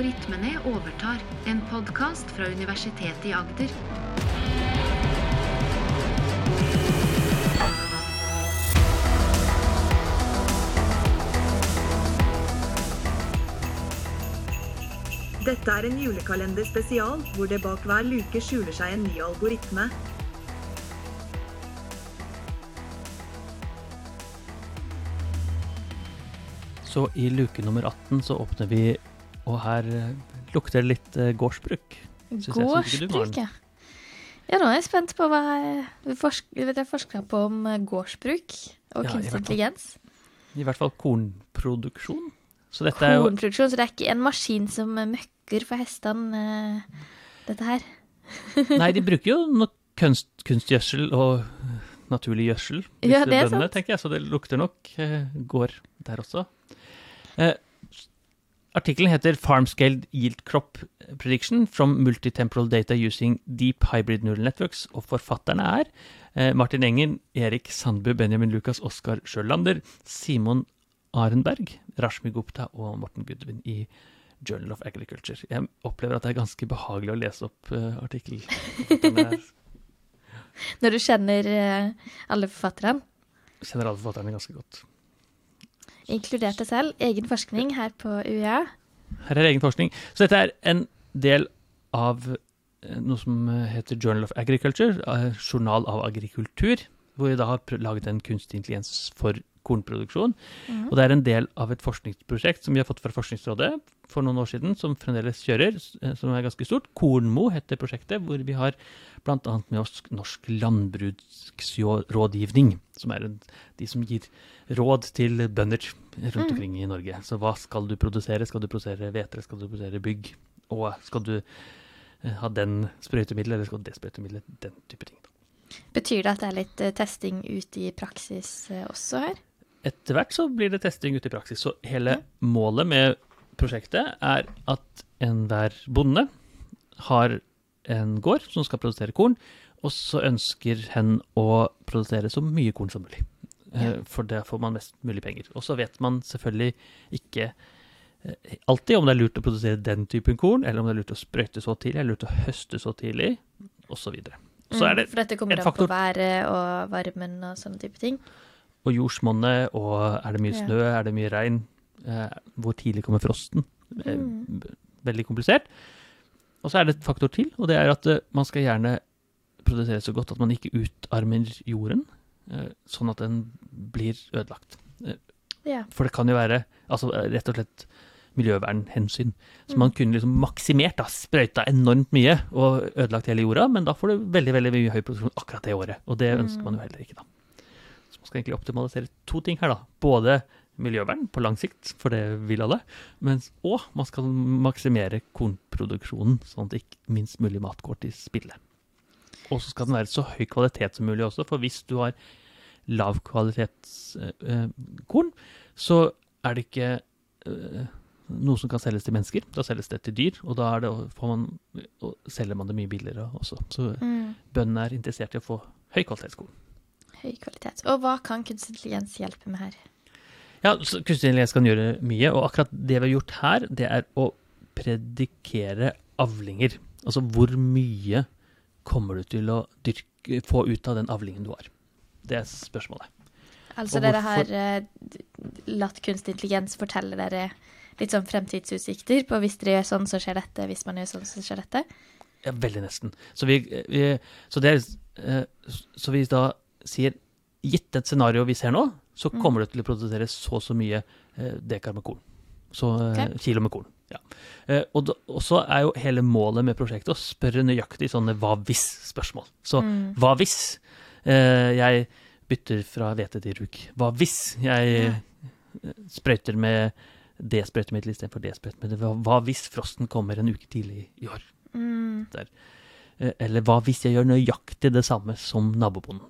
Algoritmene overtar, en podkast fra Universitetet i Agder. Dette er en julekalender spesial, hvor det bak hver luke skjuler seg en ny algoritme. Så i luke nummer 18 så åpner vi, og her eh, lukter det litt eh, gårdsbruk. Gårdsbruk, ja. Ja, nå er jeg spent på hva jeg forsker vet jeg forska på om eh, gårdsbruk og Ja, kunstig intelligens. I hvert fall kornproduksjon. Så Kornproduksjon, så det er ikke en maskin som eh, møkker for hestene, eh, dette her. Nei, de bruker jo nok kunst, kunstgjødsel og naturlig gjødsel, Ja, det er bøndene, sant. tenker jeg. Så det lukter nok eh, gård der også. Eh, Artikkelen heter 'Farm-scaled yield crop prediction from multitemporal data using deep hybrid neural networks', og forfatterne er eh, Martin Engen, Erik Sandbu, Benjamin Lukas, Oskar Sjølander, Simon Arenberg, Rashmi Gupta og Morten Gudvin i Journal of Agriculture. Jeg opplever at det er ganske behagelig å lese opp uh, artikkelforfatterne. Når du kjenner eh, alle forfatterne, Kjenner alle forfatterne ganske godt. Inkludert deg selv, egen forskning her på UiA. Her er egen forskning. Så dette er en del av eh, noe som heter Journal of Agriculture, eh, journal av agrikultur, hvor vi da har laget en kunstig intelligens for kornproduksjon. Mm. Og det er en del av et forskningsprosjekt som vi har fått fra Forskningsrådet for noen år siden, som fremdeles kjører, eh, som er ganske stort. Kornmo heter prosjektet, hvor vi har bl.a. med oss Norsk landbruksrådgivning, som er de som gir råd til bønder rundt Mm. omkring i Norge. Så hva skal du produsere? Skal du produsere hvete? Skal du produsere bygg? Og skal du eh, ha den sprøytemiddelet, eller skal du det sprøytemiddelet? Den type ting. Betyr det at det er litt eh, testing ute i praksis også her? Etter hvert så blir det testing ute i praksis. Så hele målet med prosjektet er at enhver bonde har en gård som skal produsere korn, og så ønsker hen å produsere så mye korn som mulig. Eh. For der får man mest mulig penger. Og så vet man selvfølgelig ikke eh, alltid om det er lurt å produsere den typen korn, eller om det er lurt å sprøyte så tidlig, eller lurt å høste så tidlig, osv. Så, videre. så er det Mm, For dette kommer an på været og varmen og sånne type ting. Og jordsmonnet, og er det mye snø, er det mye regn? Eh, hvor tidlig kommer frosten? Eh, Mm. Veldig komplisert. Og så er det et faktor til, og det er at eh, man skal gjerne produsere så godt at man ikke utarmer jorden, sånn at den blir ødelagt. Yeah. For det kan jo være altså rett og slett miljøvernhensyn. Så Mm. man kunne liksom maksimert, da, sprøyta enormt mye og ødelagt hele jorda, men da får du veldig veldig mye høy produksjon akkurat det året. Og det ønsker Mm. man jo heller ikke, da. Man skal egentlig optimalisere to ting her, da. Både miljøvern på lang sikt, for det vil alle, mens, og man skal maksimere kornproduksjonen, sånn at ikke minst mulig mat går til spille. Og så skal den være så høy kvalitet som mulig også, for hvis du har lavkvalitetskorn, så er det ikke eh, noe som kan selges til mennesker. Da selges det til dyr, og da er det, får man, og selger man det mye billigere også. Så Mm. bøndene er interessert i å få høy kvalitetskorn. Høy kvalitet. Og hva kan kunstig intelligens hjelpe med her? Ja, så kunstig intelligens kan gjøre mye, og akkurat det vi har gjort her, det er å predikere avlinger. Altså hvor mye kommer du til å dyrke, få ut av den avlingen du har? Det er spørsmålet. Altså dere har eh, latt kunstig intelligens fortelle dere litt sånn fremtidsutsikter på hvis dere gjør sånn, så skjer dette, hvis man gjør sånn, så skjer dette? Ja, veldig nesten. Så vi, vi, så det er, eh, så vi da sier, gitt et scenario vi ser nå, så Mm. kommer det til å produsere så og så mye eh, dekar med korn. Så okay. Kilo med korn. Ja. Eh, og, da, og så er jo hele målet med prosjektet å spørre nøyaktig sånne hva hvis-spørsmål. Så Mm. hva hvis eh, jeg bytter fra hvete til ruk? Hva hvis jeg eh, sprøyter med det sprøytemiddelet istedenfor det sprøytemiddelet? Hva, hva hvis frosten kommer en uke tidlig i år? Mm. Eh, Eller hva hvis jeg gjør nøyaktig det samme som nabobonden?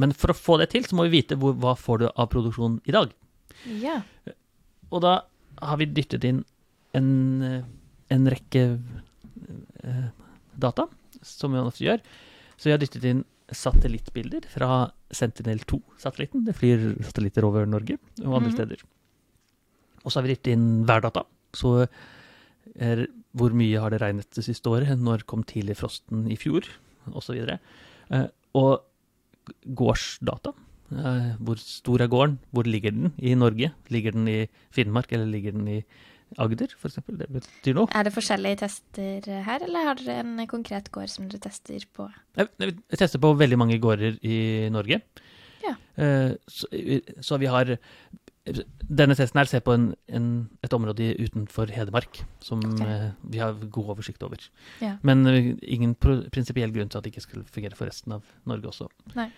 Men for å få det til, så må vi vite hvor, hva får du av produksjon i dag. Ja. Og da har vi dyttet inn en, en rekke eh, data, som vi ofte gjør. Så vi har dyttet inn satellittbilder fra Sentinel-2-satellitten. Det flyr satellitter over Norge og andre mm. steder. Og så har vi dyttet inn værdata. Så er hvor mye har det regnet det siste året, når kom tidlig frosten i fjor, Og så videre. Eh, og gårdsdata. Eh, hvor stor er gården? Hvor ligger den i Norge? Ligger den i Finnmark, eller ligger den i Agder, f.eks.? Det betyr noe. Er det forskjellige tester her, eller har dere en konkret gård som dere tester på? Jeg, tester på veldig mange gårder i Norge. Ja. Eh, så, så vi har Denne testen her ser på en, en, et område utenfor Hedmark som okay. eh, vi har god oversikt over. Ja. Men eh, ingen prinsipiell grunn til at det ikke skulle fungere for resten av Norge også. Nei.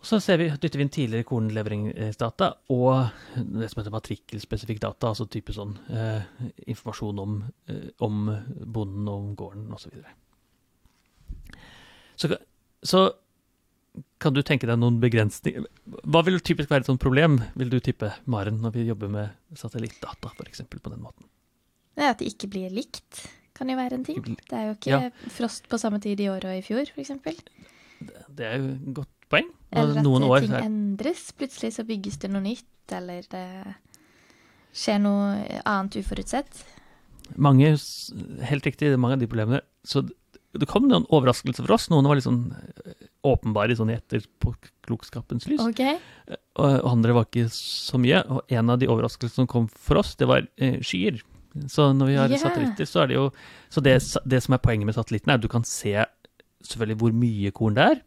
Så ser vi, dytter vi inn tidligere kornleveringsdata og det som heter matrikkelspesifikk data, altså type sånn eh, informasjon om, eh, om bonden og om gården osv. Så, videre. så så kan du tenke deg noen begrensninger Hva vil typisk være et sånt problem, vil du tippe, Maren, når vi jobber med satellittdata f.eks. på den måten? Det er at det ikke blir likt, kan jo være en ting. Det er jo ikke frost på samme tid i år og i fjor, f.eks. Det er jo et godt poeng. Eller at noen eh, år ting endres. Plutselig så bygges det noe nytt, eller det skjer noe annet uforutsett. mange, helt riktig, mange av de problemene. Så det- kom noen overraskelser for oss. Noen var litt sånn eh, åpenbare sånn i etterpåklokskapens lys. Okay. Og og andre var ikke så mye. Og en av de overraskelsene som kom for oss, det var eh, skyer. Så når vi har yeah. satellitter, så er det jo Så det, det som er poenget med satellittene, er at du kan se selvfølgelig hvor mye korn det er,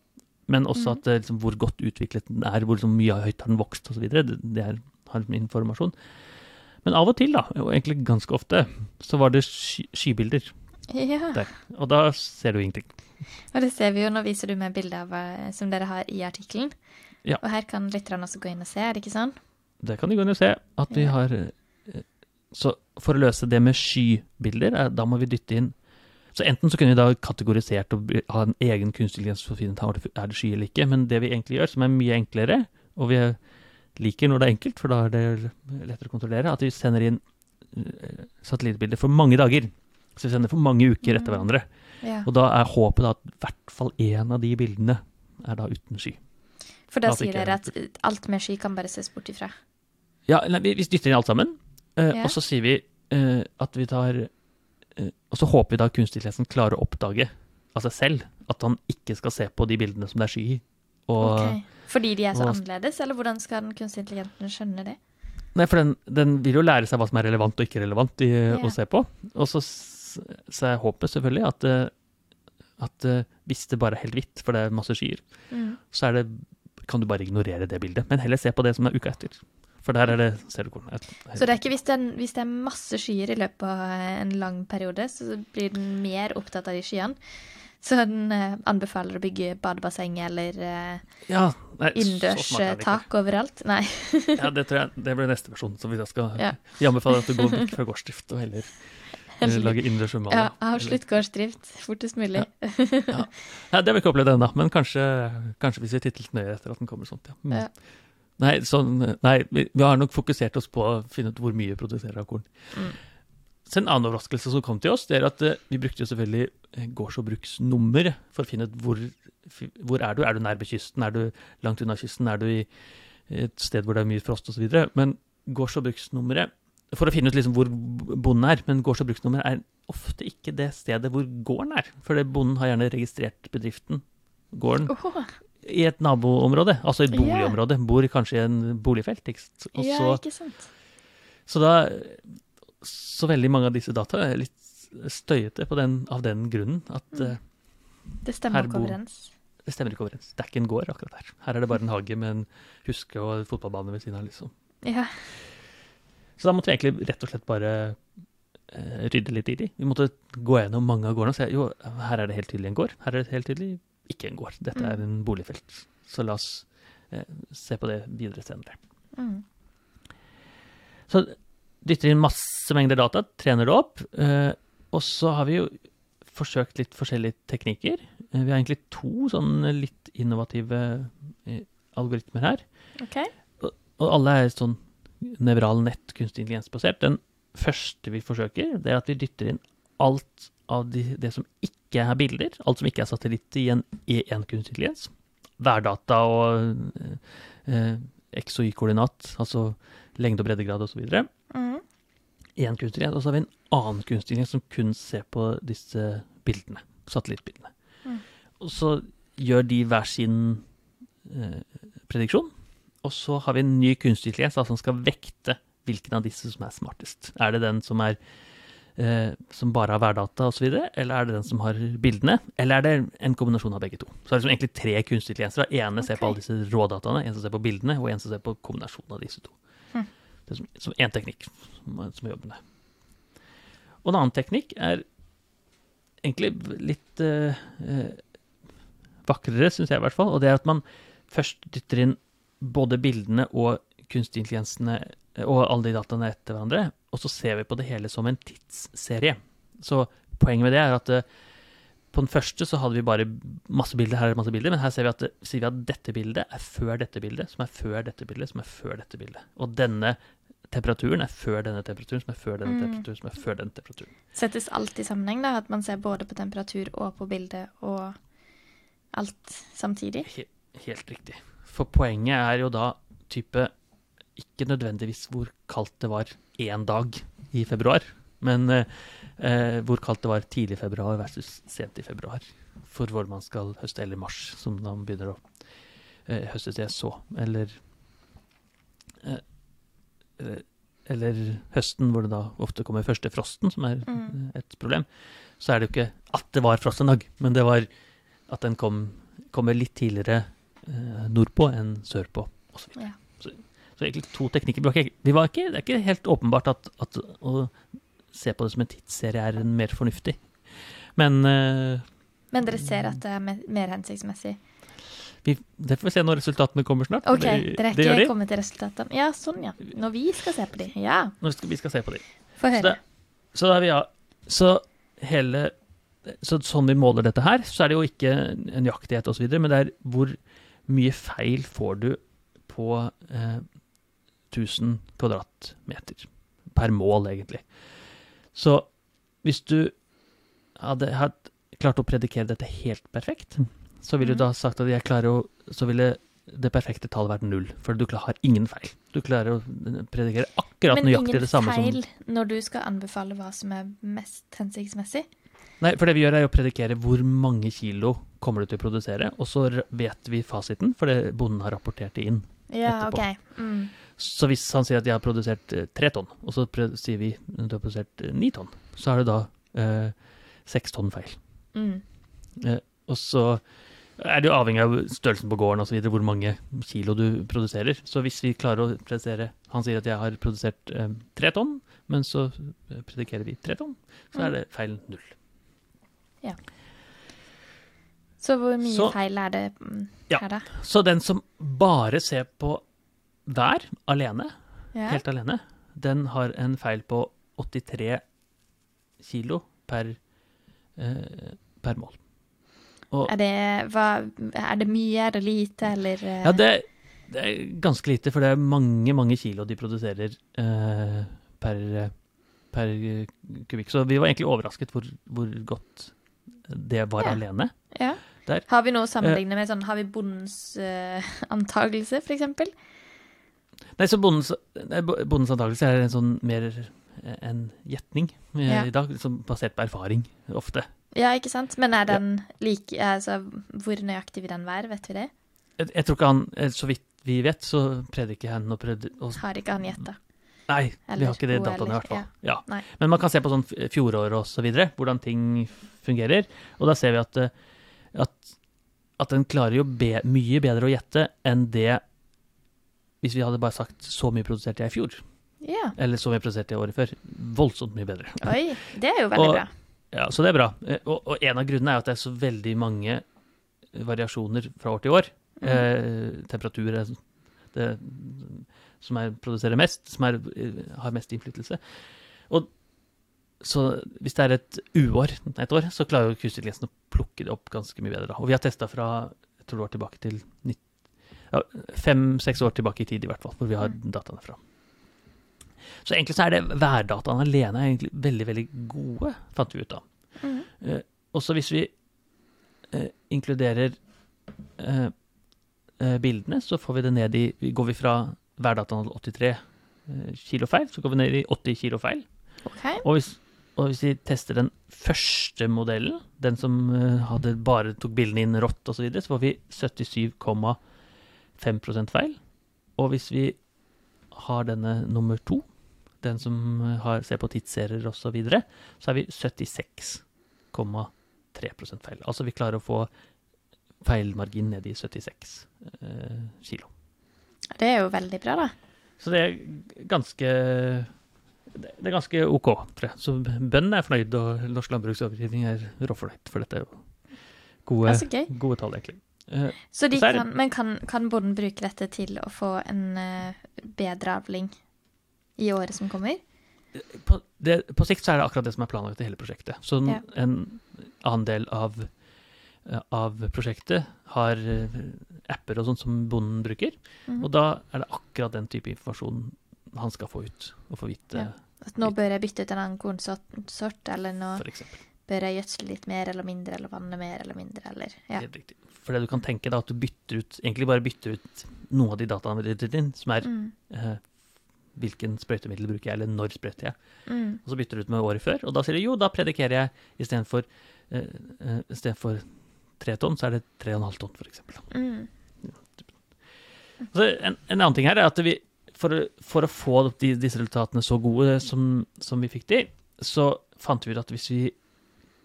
men også Mhm. at liksom, hvor godt utviklet den er, hvor liksom, mye høyt har den vokst osv. Det, det er, har informasjon. Men av og til, da, og egentlig ganske ofte, så var det sky, skybilder Ja. der. Og da ser du ingenting. Og det ser vi jo, nå viser du med bilde av eh, som dere har i artikkelen. Ja. Og her kan lytterne også gå inn og se, er det ikke sånn? Det kan de gå inn og se at vi har eh, Så for å løse det med skybilder, eh, da må vi dytte inn Så enten så kunne vi da kategorisert og ha en egen kunstig intelligens for å finne ut er det sky eller ikke, men det vi egentlig gjør, som er mye enklere, og vi liker når det er enkelt, for da er det lettere å kontrollere, at vi sender inn satellittbilder for mange dager. Så vi sender for mange uker etter Mm. hverandre. Ja. Og da er håpet da at i hvert fall én av de bildene er da uten sky. For da at sier er dere at alt med sky kan bare ses bort ifra. Ja, nei, vi, vi dytter inn alt sammen, Uh, Ja. og så sier vi uh, at vi tar uh, Og så håper vi da kunstig intelligens klarer å oppdage av seg selv at han ikke skal se på de bildene som det er sky i. Og, Ok. Fordi de er så og- annerledes, eller hvordan skal den kunstige intelligenten skjønne det? Nei, for den, den vil jo lære seg hva som er relevant og ikke relevant i, Ja. å se på. Og så, så er håpet selvfølgelig at, eh, at eh, hvis det bare er helt hvitt, for det er masse skyer, Mm. så det, kan du bare ignorere det bildet. Men heller se på det som er uka etter. For der er det ser du hvordan Så det er ikke hvis det, er, hvis det er masse skyer i løpet av en lang periode, så blir den mer opptatt av de skyene. Så den eh, anbefaler å bygge badebasseng eller eh, Ja, innendørs innendørstak overalt. Nei. Ja, det tror jeg det blir neste versjon. Så vi jeg skal Ja. Anbefaler at du går vekk fra gårdsdrift og heller eh, indre innendørs Ja, jeg har gårdsdrift fortest mulig. Ja, det har vi ikke opplevd ennå, men kanskje, kanskje hvis vi titter litt nøye etter at den kommer sånt, ja. Mm. Ja. Nei, sånn, nei vi, vi har nok fokusert oss på å finne ut hvor mye vi produserer av korn. Mm. Så en annen overraskelse som kom til oss, det er at eh, vi brukte jo selvfølgelig eh, gårds- og bruksnummer for å finne ut hvor, hvor er du. Er du nær kysten? Er du langt unna kysten? Er du i et sted hvor det er mye frost osv.? Men gårds- og bruksnummeret For å finne ut liksom hvor bonden er, men gårds- og bruksnummer er ofte ikke det stedet hvor gården er. For bonden har gjerne registrert bedriften, gården, oh. i et naboområde. Altså et boligområde. boligområde. Bor kanskje i en boligfelt. Ikke sant? Og ja, ikke sant. så da Så veldig mange av disse data er litt støyete på den, av den grunnen at Mm. eh, Det stemmer ikke overens. det stemmer ikke overens. Det er ikke en gård akkurat her. Her er det bare en hage med en huske og en fotballbane ved siden av, liksom. Ja. Så da måtte vi egentlig rett og slett bare uh, rydde litt i de. Vi måtte gå gjennom mange av gårdene og se jo, her er det helt tydelig en gård. Her er det helt tydelig ikke en gård. Dette er Mm. en boligfelt. Så la oss uh, se på det videre senere. Mm. Så dytter inn masse mengder data, trener det opp. Uh, og så har vi jo forsøkt litt forskjellige teknikker. Vi har egentlig to sånn litt innovative algoritmer her. OK. Og alle er sånn nevral nett kunstig intelligens-basert. Den første vi forsøker, det er at vi dytter inn alt av de, det som ikke er bilder, alt som ikke er satellitt i en E1 kunstig intelligens. Værdata og eh, X og Y-koordinat, altså lengde og breddegrad osv. Mm. én kunstig intelligens, og så har vi en annen kunstig intelligens som kun ser på disse bildene, satellittbildene. Mm. Og så gjør de hver sin eh, prediksjon, og så har vi en ny kunstig intelligens da, som skal vekte hvilken av disse som er smartest. Er det den som er eh, som bare har værdata osv., eller er det den som har bildene, eller er det en kombinasjon av begge to? Så det er liksom egentlig tre kunstige intelligenser. da. ene ser på alle disse rådataene, en som ser på bildene, og en som ser på kombinasjonen av disse to. Hm. Det er som, som én teknikk som, som jobbende. Og en annen teknikk er egentlig litt eh, eh, vakrere, syns jeg i hvert fall, og det er at man først dytter inn både bildene og kunstig intelligensene eh, og alle de dataene etter hverandre, og så ser vi på det hele som en tidsserie. Så poenget med det er at eh, på den første så hadde vi bare masse bilder, her er masse bilder, men her ser vi, at, sier vi at dette bildet er før dette bildet, som er før dette bildet, som er før dette bildet. Og denne temperaturen er før denne temperaturen, som er før denne Mm. temperaturen, som er før denne temperaturen. Settes alt i sammenheng, da? At man ser både på temperatur og på bildet og alt samtidig? Helt, helt riktig. For poenget er jo da type ikke nødvendigvis hvor kaldt det var én dag i februar, men eh, eh, hvor kaldt det var tidlig i februar versus sent i februar. For hvor man skal høste, eller mars, som man begynner å eh, høste til så. Eller eh, eh, eller høsten, hvor det da ofte kommer første frosten, som er Mm. et problem. Så er det jo ikke at det var frost en dag, men det var at den kom, kommer litt tidligere nordpå enn sørpå, så Ja. Så, så egentlig to teknikker. Vi var ikke, vi var ikke, det er ikke helt åpenbart at, at å se på det som en tidsserie er en mer fornuftig. Men eh, Men dere ser at det er mer hensiktsmessig? vi, det får vi se når resultatene kommer snart. OK, dere er ikke de. kommet til resultatene? Ja, sånn, ja. Når vi skal se på de. Ja, Nå skal, vi skal se på de. få Så, høre. det, så da er vi ja. Så hele Så sånn vi måler dette her, så er det jo ikke en nøyaktighet osv., men det er hvor mye feil får du på eh, 1000 kvadratmeter per mål, egentlig. Så hvis du hadde hadde klart å predikere dette helt perfekt, så ville du Mhm. da sagt at jeg klarer å Så ville det perfekte tallet vært null, for du har ingen feil. Du klarer å predikere akkurat Men nøyaktig det samme som Men ingen feil når du skal anbefale hva som er mest hensiktsmessig? Nei, for det vi gjør er å predikere hvor mange kilo kommer du til å produsere, og så vet vi fasiten, for det bonden har rapportert det inn. Ja, Etterpå. Okay. Mm. Så hvis han sier at jeg har produsert eh, tre tonn, og så sier vi at du har produsert eh, ni tonn, så er det da eh, seks tonn feil. Mm. Og så er det jo avhengig av størrelsen på gården osv., hvor mange kilo du produserer. Så hvis vi klarer å produsere Han sier at jeg har produsert eh, tre tonn, men så eh, predikerer vi tre tonn, så Mm. er det feil null. Så hvor mye Så- feil er det mm, Ja. her, da? Så den som bare ser på vær alene, Ja. helt alene, den har en feil på 83 kilo per, eh, per mål. Og Er det, hva, er det mye, er det lite, eller eh, ja, det, det er ganske lite, for det er mange, mange kilo de produserer eh, per, per kubikk. Så vi var egentlig overrasket hvor, hvor godt det var Ja. alene. ja. Der. Har vi noe å sammenligne med? sånn, Har vi bondens uh, antakelse, eksempel? Nei, så bondens, bondens antakelse er en sånn mer eh, en gjetning eh, Ja. i dag, liksom basert på erfaring, ofte. Ja, ikke sant? Men er den like altså, Hvor nøyaktig vil den være, vet vi det? Jeg, jeg tror ikke han, eh, så vidt vi vet, så prediker han og. Og, Har ikke han gjetta? nei, vi har ikke det hun, dataene i hvert fall. Ja. Ja. Men man kan se på sånn fjoråret og så videre, hvordan ting fungerer. Og da ser vi at, eh, at, at den klarer jo be, mye bedre å gjette enn det hvis vi hadde bare sagt så mye produserte jeg i fjor, Yeah. eller så mye produserte jeg året før. Voldsomt mye bedre. Oi, det er jo veldig Og- bra. Ja, så det er bra. Eh, Og, og en av grunnene er at det er så veldig mange variasjoner fra år til år. Mm. Eh, temperatur er det som er, produserer mest, som er, eh, har mest innflytelse. Og så hvis det er et uår et år, så klarer jo kunstintelligensen å plukke det opp ganske mye bedre. Da. Og vi har testa fra jeg tror det var tilbake til ja, fem-seks år tilbake i tid, i hvert fall, hvor vi har Mm. dataene fra. Så egentlig så er det værdataene alene er egentlig veldig, veldig gode, fant vi ut av. Mm. Eh, også hvis vi eh, inkluderer eh, eh, bildene, så får vi det ned i Går vi fra værdataen 83 eh, kilo feil, så går vi ned i 80 kilo feil. OK. Og hvis, og hvis vi tester den første modellen, den som eh, hadde bare tok bildene inn rått osv., så, videre, så får vi 77,5% feil. Og hvis vi har denne nummer to, den som eh, har, ser på tidsserier osv., så, videre, så er vi 76,3% feil. Altså vi klarer å få feilmargin ned i 76 eh, kilo. Det er jo veldig bra, da. Så det er ganske det er ganske OK, tror jeg. Så bøndene er fornøyd, og Norsk landbruksovergivning er råfornøyd, for dette er jo gode, så gode tall, egentlig. Uh, Så de Så kan, men kan, kan bonden bruke dette til å få en uh, bedre avling i året som kommer? på, det, på sikt så er det akkurat det som er planlagt i hele prosjektet. Så en, Ja. en annen del av, eh, av prosjektet har apper og sånt som bonden bruker, Mhm. og da er det akkurat den type informasjon han skal få ut, og få vite, Ja. At nå bør jeg bytte ut en annen kornsort, eller nå bør jeg gjødsle litt mer eller mindre, eller vanne mer eller mindre, eller Ja. Helt riktig. For det du kan tenke da, at du bytter ut, egentlig bare bytter ut noen av de dataene dine, som er Mm, eh, hvilken sprøytemiddel bruker jeg, eller når sprøyter jeg. mm, Og så bytter du ut med året før, og da sier du jo, da predikerer jeg istedenfor uh, uh, tre tonn, så er det tre og en halv tonn, eksempel. mm. Så en, en annen ting her er at vi, for, for å få de, disse resultatene så gode som, som vi fikk de, så fant vi ut at hvis vi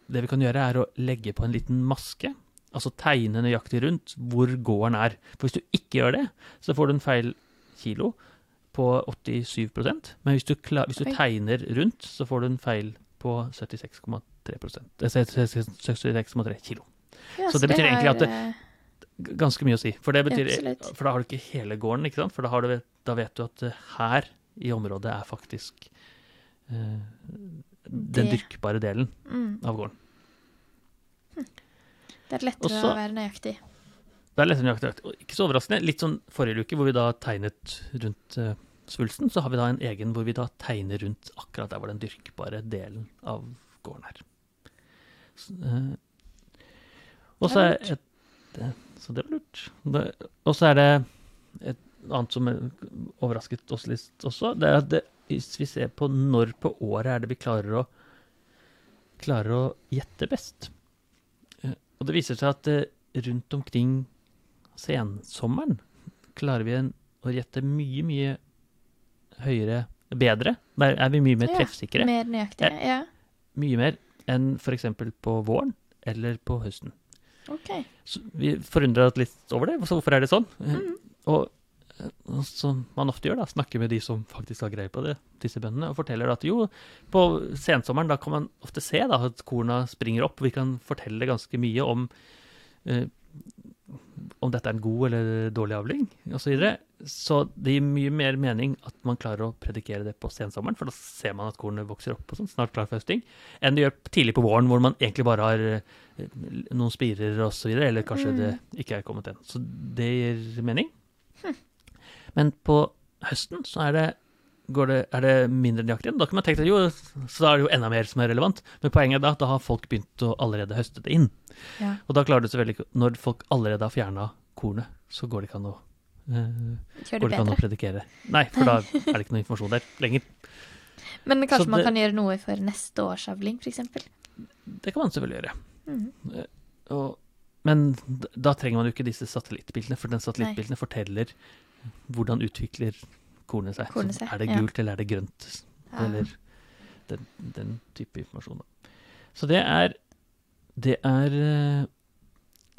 Det vi kan gjøre, er å legge på en liten maske. Altså tegne nøyaktig rundt hvor gården er. For hvis du ikke gjør det, så får du en feil kilo på 87% Men hvis du, klar, hvis du tegner rundt, så får du en feil på 76,3 eh, 76,3 kilo. Ja, Så det betyr egentlig at det- eh, Ganske mye å si. For, det betyr, for da har du ikke hele gården, ikke sant? For da, har du, da vet du at eh, her i området er faktisk uh, den dyrkbare delen mm. av gården. Det er lettere Også- å være nøyaktig. Det er lettere nøyaktig. Og ikke så overraskende. Litt sånn forrige uke hvor vi da tegnet rundt uh, svulsten, så har vi da en egen hvor vi da tegner rundt akkurat der hvor den dyrkbare delen av gården er. Så, uh, og så er et, det, Så det var lurt. Og så er det et annet som er- overrasket oss litt også. Det er at det, hvis vi ser på når på året er det vi klarer å klarer å gjette best. Eh, Og det viser seg at eh, rundt omkring sensommeren klarer vi en, å gjette mye, mye høyere Bedre. Der er vi mye mer treffsikre. Ja. Mer nøyaktig. Ja. Mye mer enn f.eks. på våren eller på høsten. OK. Så vi forundrer oss litt over det. Så hvorfor er det sånn? Mm. Og som man ofte gjør, da, snakker med de som faktisk har greie på det, disse bøndene, og forteller at jo, på sensommeren da kan man ofte se da, at korna springer opp. Vi kan fortelle ganske mye om eh, om dette er en god eller dårlig avling osv. Så, videre. så det gir mye mer mening at man klarer å predikere det på sensommeren, for da ser man at kornet vokser opp og sånn, snart klar for høsting, enn det gjør tidlig på våren, hvor man egentlig bare har eh, noen spirer osv., eller kanskje Mm. det ikke er kommet ennå. Så det gir mening. Men på høsten så er det, det, er det mindre nøyaktig. Da kan man tenke at jo, så da er det jo enda mer som er relevant. Men poenget er da at da har folk begynt å allerede høste det inn. Ja. Og da klarer du selvfølgelig ikke Når folk allerede har fjerna kornet, så går det ikke an å eh, går det det bedre. predikere. Nei, for da er det ikke noe informasjon der lenger. Men kanskje Så man det- kan gjøre noe for neste års avling, f.eks. Det kan man selvfølgelig gjøre. Mm. Og, men da trenger man jo ikke disse satellittbildene, for den satellittbildene forteller hvordan utvikler kornet seg. Kornet Så seg, er det ja. gult, eller er det grønt? Ja. Eller den, den type informasjon. Så det er Det er eh,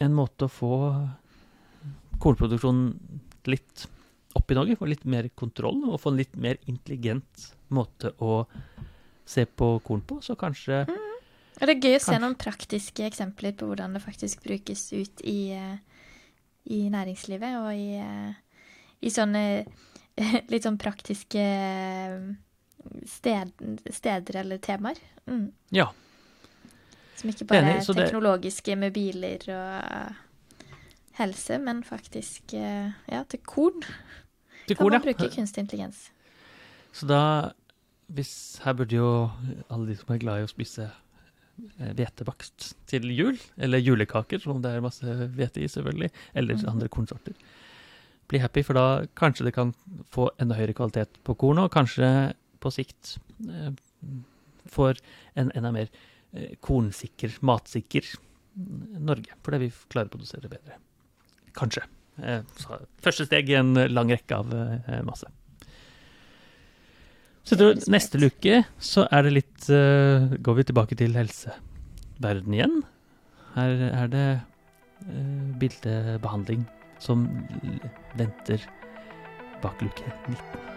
en måte å få kornproduksjonen litt opp i Norge, få litt mer kontroll, og få en litt mer intelligent måte å se på korn på. Så kanskje Og det er gøy å se Kanskje. noen praktiske eksempler på hvordan det faktisk brukes ut i, eh, i næringslivet og i, eh, i sånne litt sånn praktiske eh, sted, steder eller temaer. Mm. Ja. Som ikke bare Enig, er det- teknologiske med biler og helse, men faktisk eh, ja, til korn. Til Kan korn, man ja. bruke kunstig intelligens. Så da hvis, Her burde jo alle de som er glad i å spise eh, hvetebakst til jul, eller julekaker, som det er masse hvete i, selvfølgelig, eller Mhm. andre kornsorter, bli happy, for da kanskje det kan få enda høyere kvalitet på kornet, og kanskje på sikt eh, får en enda mer eh, kornsikker, matsikker Norge. Fordi vi klarer å produsere bedre. Kanskje. Eh, så første steg i en lang rekke av eh, masse. Så tror neste luke så er det litt eh, Går vi tilbake til helseverden igjen. Her er det eh, bildebehandling som venter bak luke 19.